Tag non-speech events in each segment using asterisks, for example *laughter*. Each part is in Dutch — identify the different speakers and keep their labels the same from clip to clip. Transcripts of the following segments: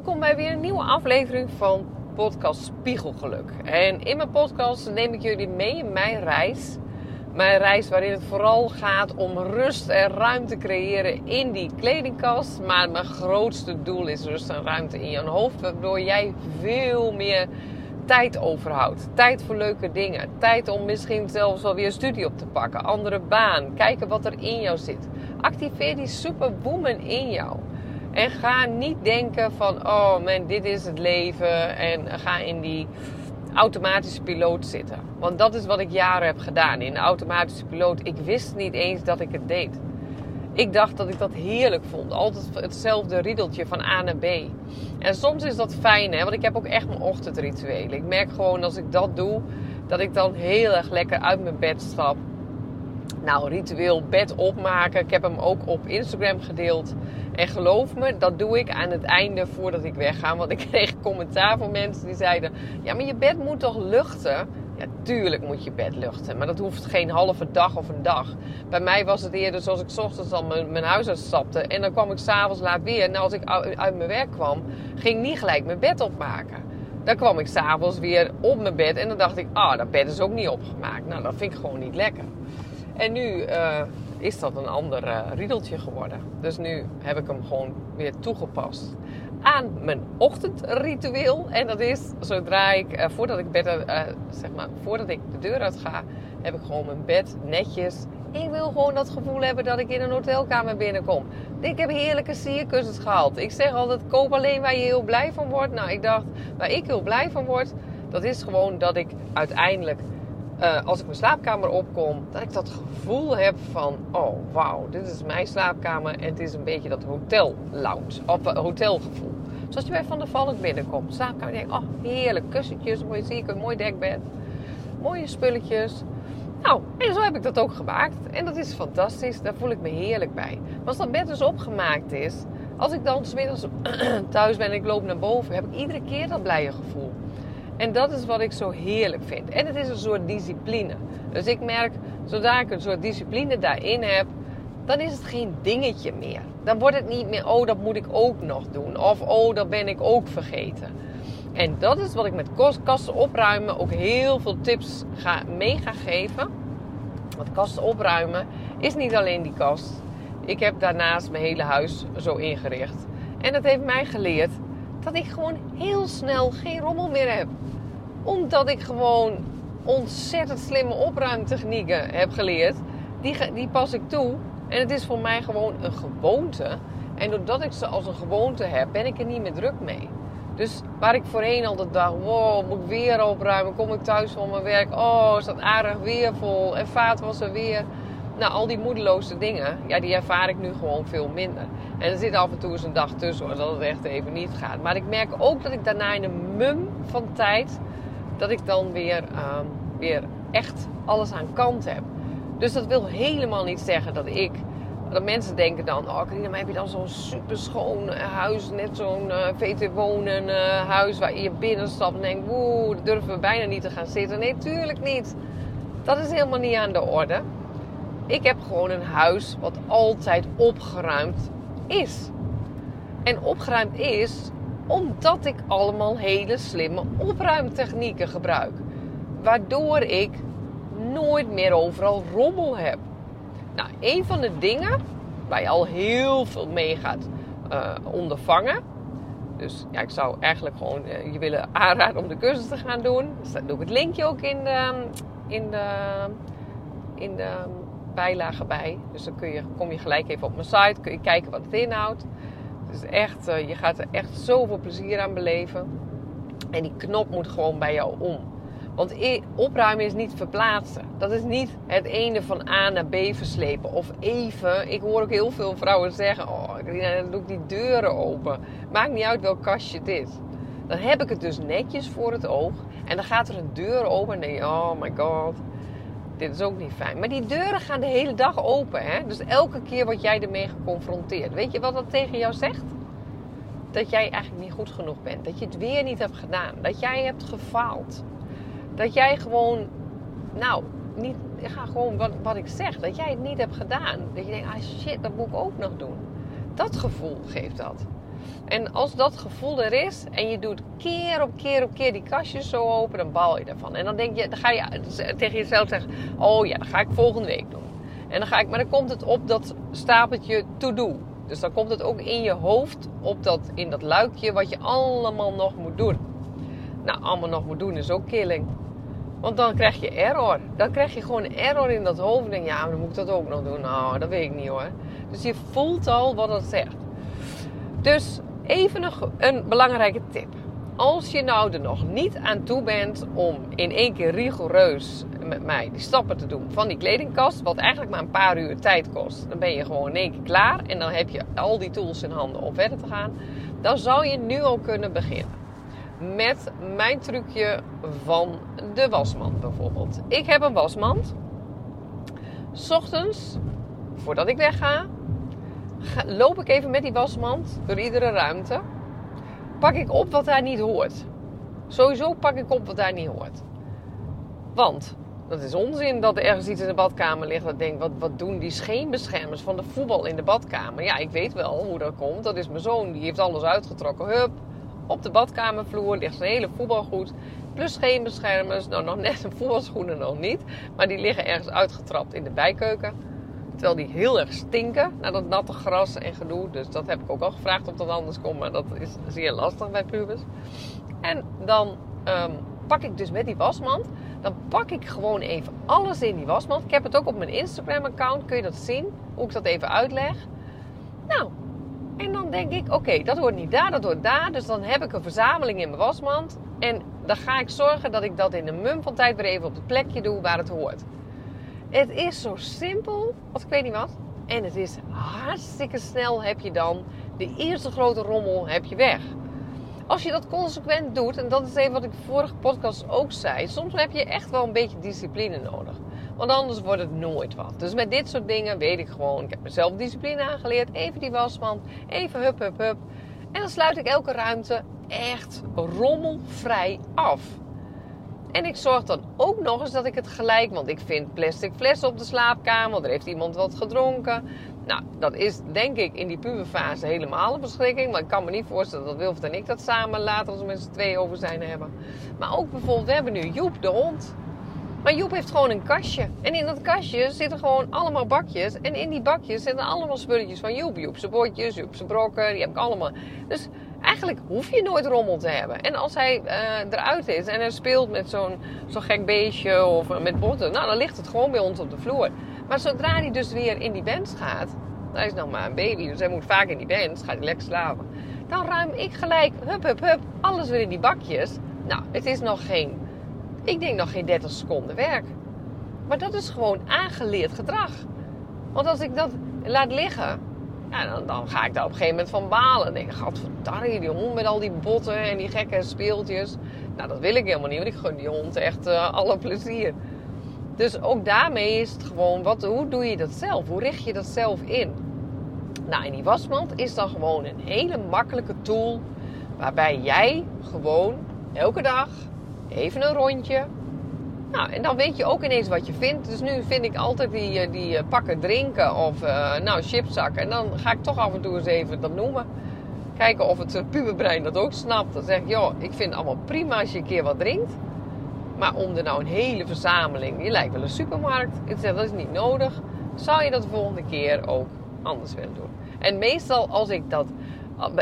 Speaker 1: Welkom bij weer een nieuwe aflevering van podcast Spiegelgeluk. En in mijn podcast neem ik jullie mee in mijn reis. Mijn reis waarin het vooral gaat om rust en ruimte creëren in die kledingkast. Maar mijn grootste doel is rust en ruimte in je hoofd. Waardoor jij veel meer tijd overhoudt. Tijd voor leuke dingen. Tijd om misschien zelfs wel weer een studie op te pakken. Andere baan. Kijken wat er in jou zit. Activeer die superwoman in jou. En ga niet denken van, oh man, dit is het leven. En ga in die automatische piloot zitten. Want dat is wat ik jaren heb gedaan in de automatische piloot. Ik wist niet eens dat ik het deed. Ik dacht dat ik dat heerlijk vond. Altijd hetzelfde riedeltje van A naar B. En soms is dat fijn, hè? want ik heb ook echt mijn ochtendrituelen. Ik merk gewoon als ik dat doe, dat ik dan heel erg lekker uit mijn bed stap. Nou, ritueel bed opmaken. Ik heb hem ook op Instagram gedeeld. En geloof me, dat doe ik aan het einde voordat ik wegga. Want ik *laughs* kreeg commentaar van mensen die zeiden: Ja, maar je bed moet toch luchten? Ja, tuurlijk moet je bed luchten. Maar dat hoeft geen halve dag of een dag. Bij mij was het eerder zoals ik ochtends al mijn, mijn huis uitstapte. En dan kwam ik s'avonds laat weer. Nou, als ik uit mijn werk kwam, ging niet gelijk mijn bed opmaken. Dan kwam ik s'avonds weer op mijn bed. En dan dacht ik: Ah, dat bed is ook niet opgemaakt. Nou, dat vind ik gewoon niet lekker. En nu uh, is dat een ander uh, riedeltje geworden. Dus nu heb ik hem gewoon weer toegepast aan mijn ochtendritueel. En dat is zodra ik, uh, voordat ik bed, zeg maar, voordat ik de deur uit ga, heb ik gewoon mijn bed netjes. Ik wil gewoon dat gevoel hebben dat ik in een hotelkamer binnenkom. Ik heb heerlijke sierkussens gehad. Ik zeg altijd, koop alleen waar je heel blij van wordt. Nou, ik dacht, waar ik heel blij van word, dat is gewoon dat ik uiteindelijk uh, als ik mijn slaapkamer opkom, dat ik dat gevoel heb van: oh wauw, dit is mijn slaapkamer en het is een beetje dat hotel lounge, of uh, hotelgevoel. Zoals je bij Van der Valk binnenkomt, slaapkamer, denk oh heerlijk, kussentjes, mooi zie ik een mooi dekbed, mooie spulletjes. Nou, en zo heb ik dat ook gemaakt. En dat is fantastisch, daar voel ik me heerlijk bij. Maar als dat bed dus opgemaakt is, als ik dan smiddags *clears throat* thuis ben en ik loop naar boven, heb ik iedere keer dat blije gevoel. En dat is wat ik zo heerlijk vind. En het is een soort discipline. Dus ik merk, zodra ik een soort discipline daarin heb, dan is het geen dingetje meer. Dan wordt het niet meer, oh, dat moet ik ook nog doen. Of, oh, dat ben ik ook vergeten. En dat is wat ik met kasten opruimen ook heel veel tips ga, mee ga geven. Want kasten opruimen is niet alleen die kast. Ik heb daarnaast mijn hele huis zo ingericht. En dat heeft mij geleerd dat ik gewoon heel snel geen rommel meer heb omdat ik gewoon ontzettend slimme opruimtechnieken heb geleerd. Die, die pas ik toe. En het is voor mij gewoon een gewoonte. En doordat ik ze als een gewoonte heb, ben ik er niet meer druk mee. Dus waar ik voorheen altijd dacht, wow, moet ik weer opruimen? Kom ik thuis van mijn werk? Oh, is dat aardig weer vol? En vaat was er weer. Nou, al die moedeloze dingen, ja, die ervaar ik nu gewoon veel minder. En er zit af en toe eens een dag tussen dat het echt even niet gaat. Maar ik merk ook dat ik daarna in een mum van tijd dat ik dan weer, uh, weer echt alles aan kant heb. Dus dat wil helemaal niet zeggen dat ik. Dat mensen denken dan, oh Carina, maar heb je dan zo'n super schoon eh, huis, net zo'n uh, eh, VT wonen uh, huis waar je binnenstapt en denkt, woe, durven we bijna niet te gaan zitten. Nee, tuurlijk niet. Dat is helemaal niet aan de orde. Ik heb gewoon een huis wat altijd opgeruimd is. En opgeruimd is omdat ik allemaal hele slimme opruimtechnieken gebruik. Waardoor ik nooit meer overal rommel heb. Nou, een van de dingen waar je al heel veel mee gaat uh, ondervangen. Dus ja, ik zou eigenlijk gewoon uh, je willen aanraden om de cursus te gaan doen. Dus dan doe ik het linkje ook in de, in de, in de bijlage bij. Dus dan kun je, kom je gelijk even op mijn site, kun je kijken wat het inhoudt. Dus echt, eh, je gaat er echt zoveel plezier aan beleven. En die knop moet gewoon bij jou om. Want opruimen is niet verplaatsen. Dat is niet het ene van A naar B verslepen. Of even, ik hoor ook heel veel vrouwen zeggen: Oh, dan doe ik die deuren open. Maakt niet uit welk kastje het is. Dan heb ik het dus netjes voor het oog. En dan gaat er een deur open en denk je: Oh my god, dit is ook niet fijn. Maar die deuren gaan de hele dag open. Hè? Dus elke keer word jij ermee geconfronteerd. Weet je wat dat tegen jou zegt? Dat jij eigenlijk niet goed genoeg bent. Dat je het weer niet hebt gedaan. Dat jij hebt gefaald. Dat jij gewoon, nou, niet, ga gewoon wat, wat ik zeg. Dat jij het niet hebt gedaan. Dat je denkt, ah shit, dat moet ik ook nog doen. Dat gevoel geeft dat. En als dat gevoel er is en je doet keer op keer op keer die kastjes zo open, dan bal je ervan. En dan denk je, dan ga je tegen jezelf zeggen: Oh ja, dat ga ik volgende week doen. En dan ga ik, maar dan komt het op dat stapeltje to do. Dus dan komt het ook in je hoofd op dat, in dat luikje wat je allemaal nog moet doen. Nou, allemaal nog moet doen is ook killing. Want dan krijg je error. Dan krijg je gewoon error in dat hoofd. En denk ja, maar dan moet ik dat ook nog doen. Nou, dat weet ik niet hoor. Dus je voelt al wat het zegt. Dus even een, een belangrijke tip. Als je nou er nog niet aan toe bent om in één keer rigoureus met mij die stappen te doen van die kledingkast, wat eigenlijk maar een paar uur tijd kost, dan ben je gewoon in één keer klaar en dan heb je al die tools in handen om verder te gaan. Dan zou je nu al kunnen beginnen met mijn trucje van de wasmand bijvoorbeeld. Ik heb een wasmand. S ochtends, voordat ik wegga, loop ik even met die wasmand door iedere ruimte. Pak ik op wat daar niet hoort. Sowieso pak ik op wat daar niet hoort. Want dat is onzin dat er ergens iets in de badkamer ligt. Dat denk, wat, wat doen die scheenbeschermers van de voetbal in de badkamer? Ja, ik weet wel hoe dat komt. Dat is mijn zoon, die heeft alles uitgetrokken. Hup, op de badkamervloer ligt zijn hele voetbalgoed. Plus scheenbeschermers. Nou, nog net een voetbalschoenen nog niet. Maar die liggen ergens uitgetrapt in de bijkeuken. Terwijl die heel erg stinken naar dat natte gras en gedoe. Dus dat heb ik ook al gevraagd of dat anders komt. Maar dat is zeer lastig bij pubers. En dan um, pak ik dus met die wasmand. Dan pak ik gewoon even alles in die wasmand. Ik heb het ook op mijn Instagram account. Kun je dat zien? Hoe ik dat even uitleg. Nou, en dan denk ik, oké, dat hoort niet daar, dat hoort daar. Dus dan heb ik een verzameling in mijn wasmand. En dan ga ik zorgen dat ik dat in een mum van tijd weer even op het plekje doe waar het hoort. Het is zo simpel, als ik weet niet wat. En het is hartstikke snel heb je dan de eerste grote rommel heb je weg. Als je dat consequent doet, en dat is even wat ik vorige podcast ook zei, soms heb je echt wel een beetje discipline nodig. Want anders wordt het nooit wat. Dus met dit soort dingen weet ik gewoon, ik heb mezelf discipline aangeleerd. Even die wasmand, even hup, hup, hup. En dan sluit ik elke ruimte echt rommelvrij af. En ik zorg dan ook nog eens dat ik het gelijk, want ik vind plastic flessen op de slaapkamer, er heeft iemand wat gedronken. Nou, dat is denk ik in die puberfase helemaal een beschikking. Maar ik kan me niet voorstellen dat Wilfred en ik dat samen later als we met z'n twee over zijn hebben. Maar ook bijvoorbeeld, we hebben nu Joep, de hond. Maar Joep heeft gewoon een kastje. En in dat kastje zitten gewoon allemaal bakjes. En in die bakjes zitten allemaal spulletjes van Joep. Joep zijn bordjes, Joep zijn brokken, die heb ik allemaal. Dus eigenlijk hoef je nooit rommel te hebben. En als hij uh, eruit is en hij speelt met zo'n zo'n gek beestje of met botten, nou dan ligt het gewoon bij ons op de vloer. Maar zodra hij dus weer in die band gaat, hij is nog maar een baby, dus hij moet vaak in die band, gaat hij lekker slapen. Dan ruim ik gelijk, hup, hup, hup, alles weer in die bakjes. Nou, het is nog geen, ik denk nog geen 30 seconden werk. Maar dat is gewoon aangeleerd gedrag. Want als ik dat laat liggen, ja, dan, ga ik daar op een gegeven moment van balen. Dan denk ik, gadverdarrie, die hond met al die botten en die gekke speeltjes. Nou, dat wil ik helemaal niet, want ik gun die hond echt uh, alle plezier. Dus ook daarmee is het gewoon, wat, hoe doe je dat zelf? Hoe richt je dat zelf in? Nou, en die wasmand is dan gewoon een hele makkelijke tool waarbij jij gewoon elke dag even een rondje. Nou, en dan weet je ook ineens wat je vindt. Dus nu vind ik altijd die, eh, die eh, pakken drinken of uh, nou chipszakken. En dan ga ik toch af en toe eens even dat noemen. Kijken of het puberbrein dat ook snapt. Dan zeg ik, joh, ik vind het allemaal prima als je een keer wat drinkt. Maar om er nou een hele verzameling, je lijkt wel een supermarkt. Ik zeg, dat is niet nodig. Zou je dat de volgende keer ook anders willen doen? En meestal als ik dat,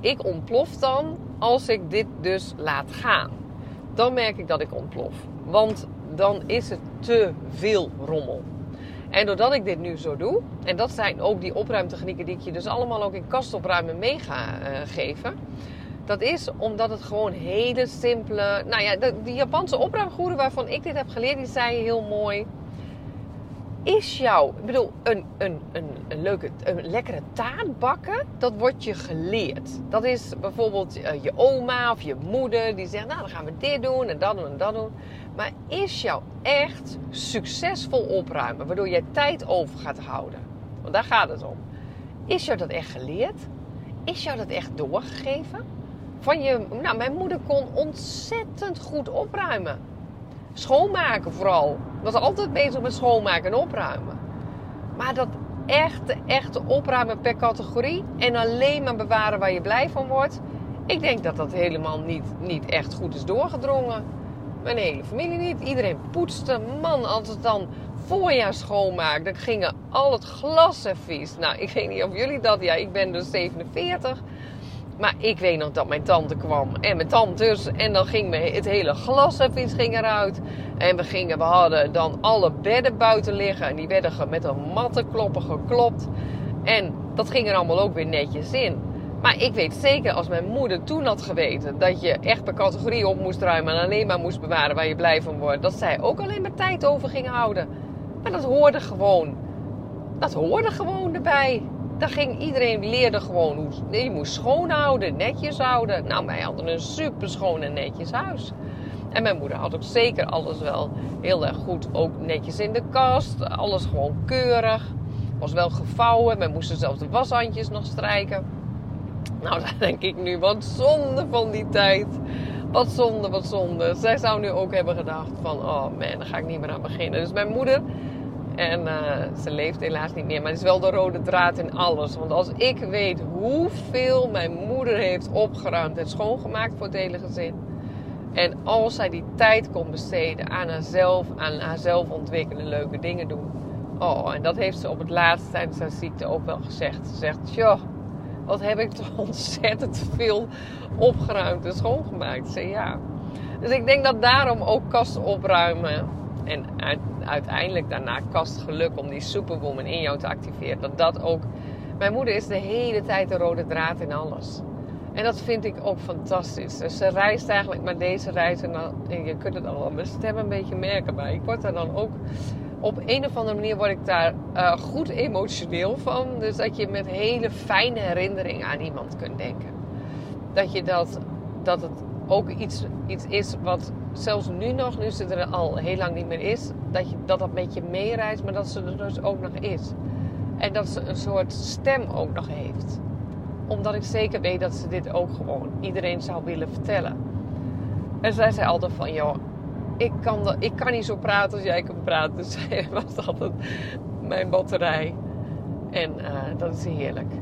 Speaker 1: ik ontplof dan als ik dit dus laat gaan. Dan merk ik dat ik ontplof. Want dan is het te veel rommel. En doordat ik dit nu zo doe, en dat zijn ook die opruimtechnieken die ik je dus allemaal ook in kastopruimen mee ga uh, geven dat is omdat het gewoon hele simpele. Nou ja, de, die Japanse opruimgoeden waarvan ik dit heb geleerd, die zei heel mooi. Is jou, ik bedoel, een, een, een, leuke, een lekkere taart bakken, dat wordt je geleerd. Dat is bijvoorbeeld uh, je oma of je moeder die zegt, nou dan gaan we dit doen en dat doen en dat doen. Maar is jou echt succesvol opruimen, waardoor jij tijd over gaat houden? Want daar gaat het om. Is jou dat echt geleerd? Is jou dat echt doorgegeven? van je. Nou, mijn moeder kon ontzettend goed opruimen. Schoonmaken vooral. Was altijd bezig met schoonmaken en opruimen. Maar dat echte, echte opruimen per categorie en alleen maar bewaren waar je blij van wordt. Ik denk dat dat helemaal niet, niet echt goed is doorgedrongen. Mijn hele familie niet. Iedereen poetste. Man, als het dan voorjaar schoonmaakt, dan gingen al het glas vies. Nou, ik weet niet of jullie dat... Ja, ik ben dus 47. Maar ik weet nog dat mijn tante kwam en mijn tantes. En dan ging het hele glas ging eruit. En we, gingen, we hadden dan alle bedden buiten liggen. En die werden met een mattenkloppen geklopt. En dat ging er allemaal ook weer netjes in. Maar ik weet zeker, als mijn moeder toen had geweten dat je echt per categorie op moest ruimen en alleen maar moest bewaren waar je blij van wordt, dat zij ook alleen maar tijd over ging houden. Maar dat hoorde gewoon. Dat hoorde gewoon erbij. Daar ging iedereen leerde gewoon hoe je moest schoonhouden, netjes houden. Nou, wij hadden een super schoon en netjes huis. En mijn moeder had ook zeker alles wel heel erg goed, ook netjes in de kast, alles gewoon keurig. Was wel gevouwen, wij moesten zelfs de washandjes nog strijken. Nou, *laughs* daar denk ik nu, wat zonde van die tijd. Wat zonde, wat zonde. Zij zou nu ook hebben gedacht van, oh man, daar ga ik niet meer aan beginnen. Dus mijn moeder, en uh, ze leeft helaas niet meer, maar het is wel de rode draad in alles. Want als ik weet hoeveel mijn moeder heeft opgeruimd en schoongemaakt voor het hele gezin. En als zij die tijd kon besteden aan haarzelf, aan haarzelf ontwikkelen, leuke dingen doen. Oh, en dat heeft ze op het laatst tijdens haar ziekte ook wel gezegd. Ze zegt, joh, wat heb ik toch *laughs* ontzettend veel opgeruimd en schoongemaakt. Zeg ja. Dus ik denk dat daarom ook kast opruimen en uiteindelijk daarna kastgeluk om die superwoman in jou te activeren. Dat dat ook. Mijn moeder is de hele tijd de rode draad in alles. En dat vind ik ook fantastisch. Dus ze reist eigenlijk maar deze reis. En, dan, je kunt het al mijn stem een beetje merken. Maar ik word daar dan ook op een of andere manier word ik daar uh, goed emotioneel van. Dus dat je met hele fijne herinneringen aan iemand kunt denken. Dat je dat, dat het ook iets, iets is wat zelfs nu nog, nu ze er al heel lang niet meer is, dat je, dat, dat met je meereist, maar dat ze er dus ook nog is. En dat ze een soort stem ook nog heeft. Omdat ik zeker weet dat ze dit ook gewoon iedereen zou willen vertellen. En zij zei altijd van, joh, ik kan, dat, ik kan niet zo praten als jij kan praten. *laughs* Dus zij was altijd mijn batterij. En uh, dat is heerlijk.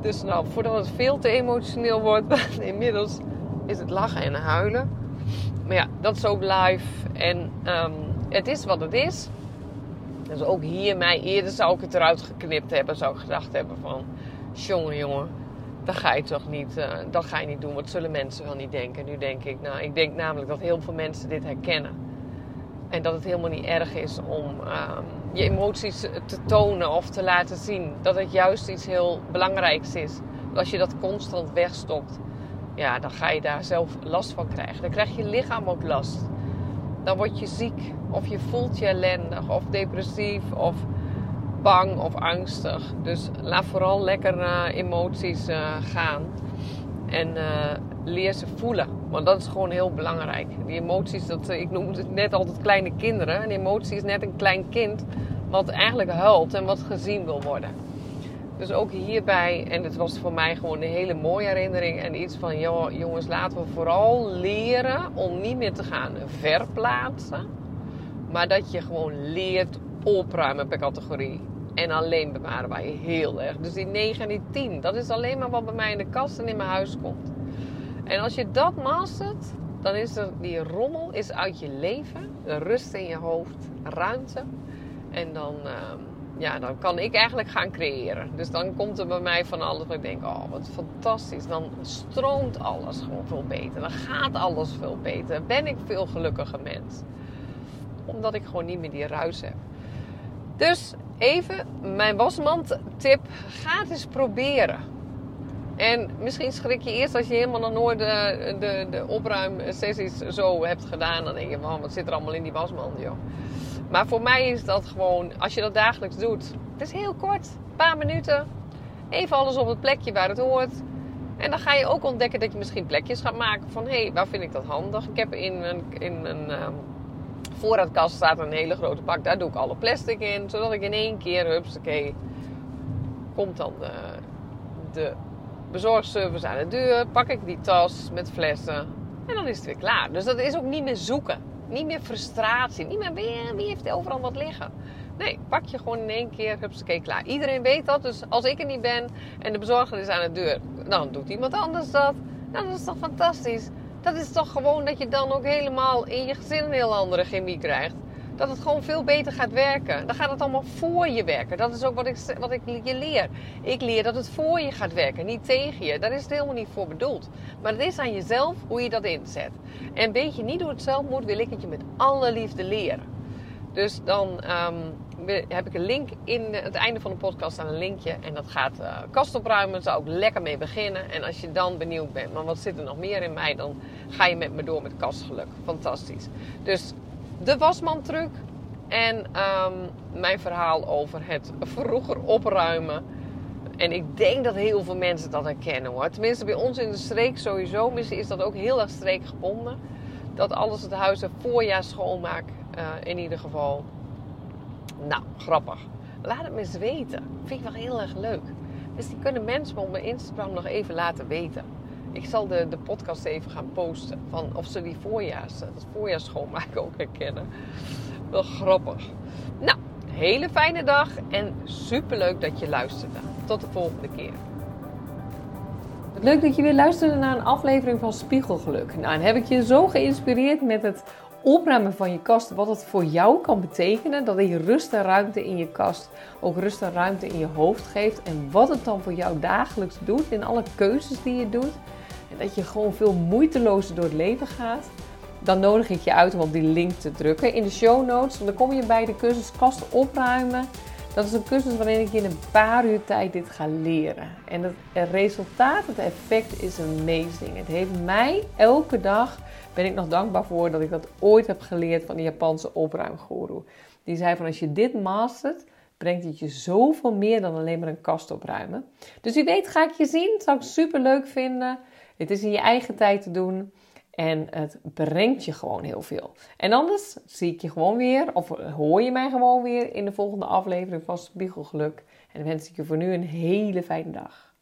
Speaker 1: Dus nou, voordat het veel te emotioneel wordt, *laughs* inmiddels is het lachen en huilen. Maar ja, dat is ook live. En um, het is wat het is. Dus ook hier, mij eerder zou ik het eruit geknipt hebben. Zou ik gedacht hebben van, jongen, jongen, dat ga je toch niet, uh, dat ga je niet doen. Wat zullen mensen wel niet denken? Nu denk ik, nou, ik denk namelijk dat heel veel mensen dit herkennen. En dat het helemaal niet erg is om um, je emoties te tonen of te laten zien. Dat het juist iets heel belangrijks is. Als je dat constant wegstopt, ja, dan ga je daar zelf last van krijgen. Dan krijg je lichaam ook last. Dan word je ziek of je voelt je ellendig of depressief of bang of angstig. Dus laat vooral lekker uh, emoties uh, gaan. En uh, leer ze voelen. Want dat is gewoon heel belangrijk. Die emoties, dat, ik noem het net altijd kleine kinderen. Een emotie is net een klein kind wat eigenlijk huilt en wat gezien wil worden. Dus ook hierbij, en het was voor mij gewoon een hele mooie herinnering. En iets van, joh, jongens, laten we vooral leren om niet meer te gaan verplaatsen. Maar dat je gewoon leert opruimen per categorie. En alleen bewaren je heel erg. Dus die 9 en die 10, dat is alleen maar wat bij mij in de kast en in mijn huis komt. En als je dat mastert, dan is er die rommel is uit je leven. De rust in je hoofd, ruimte. En dan, uh, ja, dan kan ik eigenlijk gaan creëren. Dus dan komt er bij mij van alles ik denk, oh wat fantastisch. Dan stroomt alles gewoon veel beter. Dan gaat alles veel beter. Ben ik veel gelukkiger mens. Omdat ik gewoon niet meer die ruis heb. Dus even mijn wasmand tip. Eens proberen. En misschien schrik je eerst als je helemaal nog nooit de, de, de opruimsessies zo hebt gedaan. Dan denk je van, wat zit er allemaal in die wasmand, joh. Maar voor mij is dat gewoon, als je dat dagelijks doet. Het is heel kort, een paar minuten. Even alles op het plekje waar het hoort. En dan ga je ook ontdekken dat je misschien plekjes gaat maken van... hé, hey, waar vind ik dat handig? Ik heb in een, in een um, voorraadkast staat een hele grote bak. Daar doe ik alle plastic in. Zodat ik in één keer, hupsakee, komt dan de, de bezorgservice aan de deur. Pak ik die tas met flessen. En dan is het weer klaar. Dus dat is ook niet meer zoeken. Niet meer frustratie. Niet meer wie, wie heeft overal wat liggen. Nee, pak je gewoon in één keer, hupsakee, klaar. Iedereen weet dat, dus als ik er niet ben en de bezorger is aan de deur, dan doet iemand anders dat. Nou, dat is toch fantastisch? Dat is toch gewoon dat je dan ook helemaal in je gezin een heel andere chemie krijgt. Dat het gewoon veel beter gaat werken. Dan gaat het allemaal voor je werken. Dat is ook wat ik, wat ik je leer. Ik leer dat het voor je gaat werken, niet tegen je. Daar is het helemaal niet voor bedoeld. Maar het is aan jezelf hoe je dat inzet. En weet je niet hoe het zelf moet, wil ik het je met alle liefde leren. Dus dan ehm, heb ik een link in het einde van de podcast aan een linkje. En dat gaat uh, kast opruimen. Daar ik lekker mee beginnen. En als je dan benieuwd bent, maar wat zit er nog meer in mij? Dan ga je met me door met kastgeluk. Fantastisch. Dus de wasmandtruc. En ehm, mijn verhaal over het vroeger opruimen. En ik denk dat heel veel mensen dat herkennen hoor. Tenminste bij ons in de streek sowieso. Misschien is dat ook heel erg streekgebonden. Dat alles het huis voorjaar schoonmaak uh, in ieder geval. Nou, grappig. Laat het me eens weten. Vind ik wel heel erg leuk. Dus die kunnen mensen me op mijn Instagram nog even laten weten. Ik zal de, de podcast even gaan posten. Van of ze die voorjaars, dat voorjaars schoonmaken ook herkennen. Wel grappig. Nou, hele fijne dag en super leuk dat je luisterde. Tot de volgende keer. Leuk dat je weer luisterde naar een aflevering van Spiegelgeluk. Nou, en heb ik je zo geïnspireerd met het opruimen van je kast, wat het voor jou kan betekenen. Dat je rust en ruimte in je kast ook rust en ruimte in je hoofd geeft. En wat het dan voor jou dagelijks doet in alle keuzes die je doet. En dat je gewoon veel moeitelozer door het leven gaat. Dan nodig ik je uit om op die link te drukken in de show notes. Dan kom je bij de cursus kast opruimen. Dat is een cursus waarin ik in een paar uur tijd dit ga leren. En het resultaat, het effect is amazing. Het heeft mij elke dag ben ik nog dankbaar voor dat ik dat ooit heb geleerd van de Japanse opruimgoeroe. Die zei van als je dit mastert, brengt het je zoveel meer dan alleen maar een kast opruimen. Dus wie weet ga ik je zien. Dat zou ik super leuk vinden. Het is in je eigen tijd te doen. En het brengt je gewoon heel veel. En anders zie ik je gewoon weer, of hoor je mij gewoon weer in de volgende aflevering van Spiegelgeluk. En dan wens ik je voor nu een hele fijne dag.